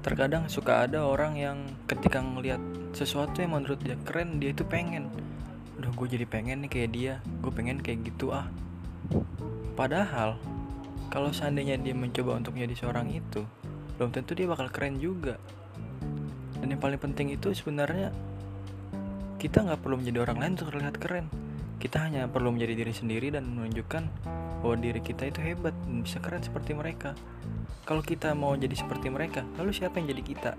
terkadang suka ada orang yang ketika ngelihat sesuatu yang menurut dia keren dia itu pengen. Udah gue jadi pengen nih kayak dia. Gue pengen kayak gitu ah. Padahal kalau seandainya dia mencoba untuk menjadi seorang itu belum tentu dia bakal keren juga. Dan yang paling penting itu sebenarnya kita nggak perlu menjadi orang lain untuk terlihat keren. Kita hanya perlu menjadi diri sendiri dan menunjukkan bahwa diri kita itu hebat dan bisa keren seperti mereka. Kalau kita mau jadi seperti mereka, lalu siapa yang jadi kita?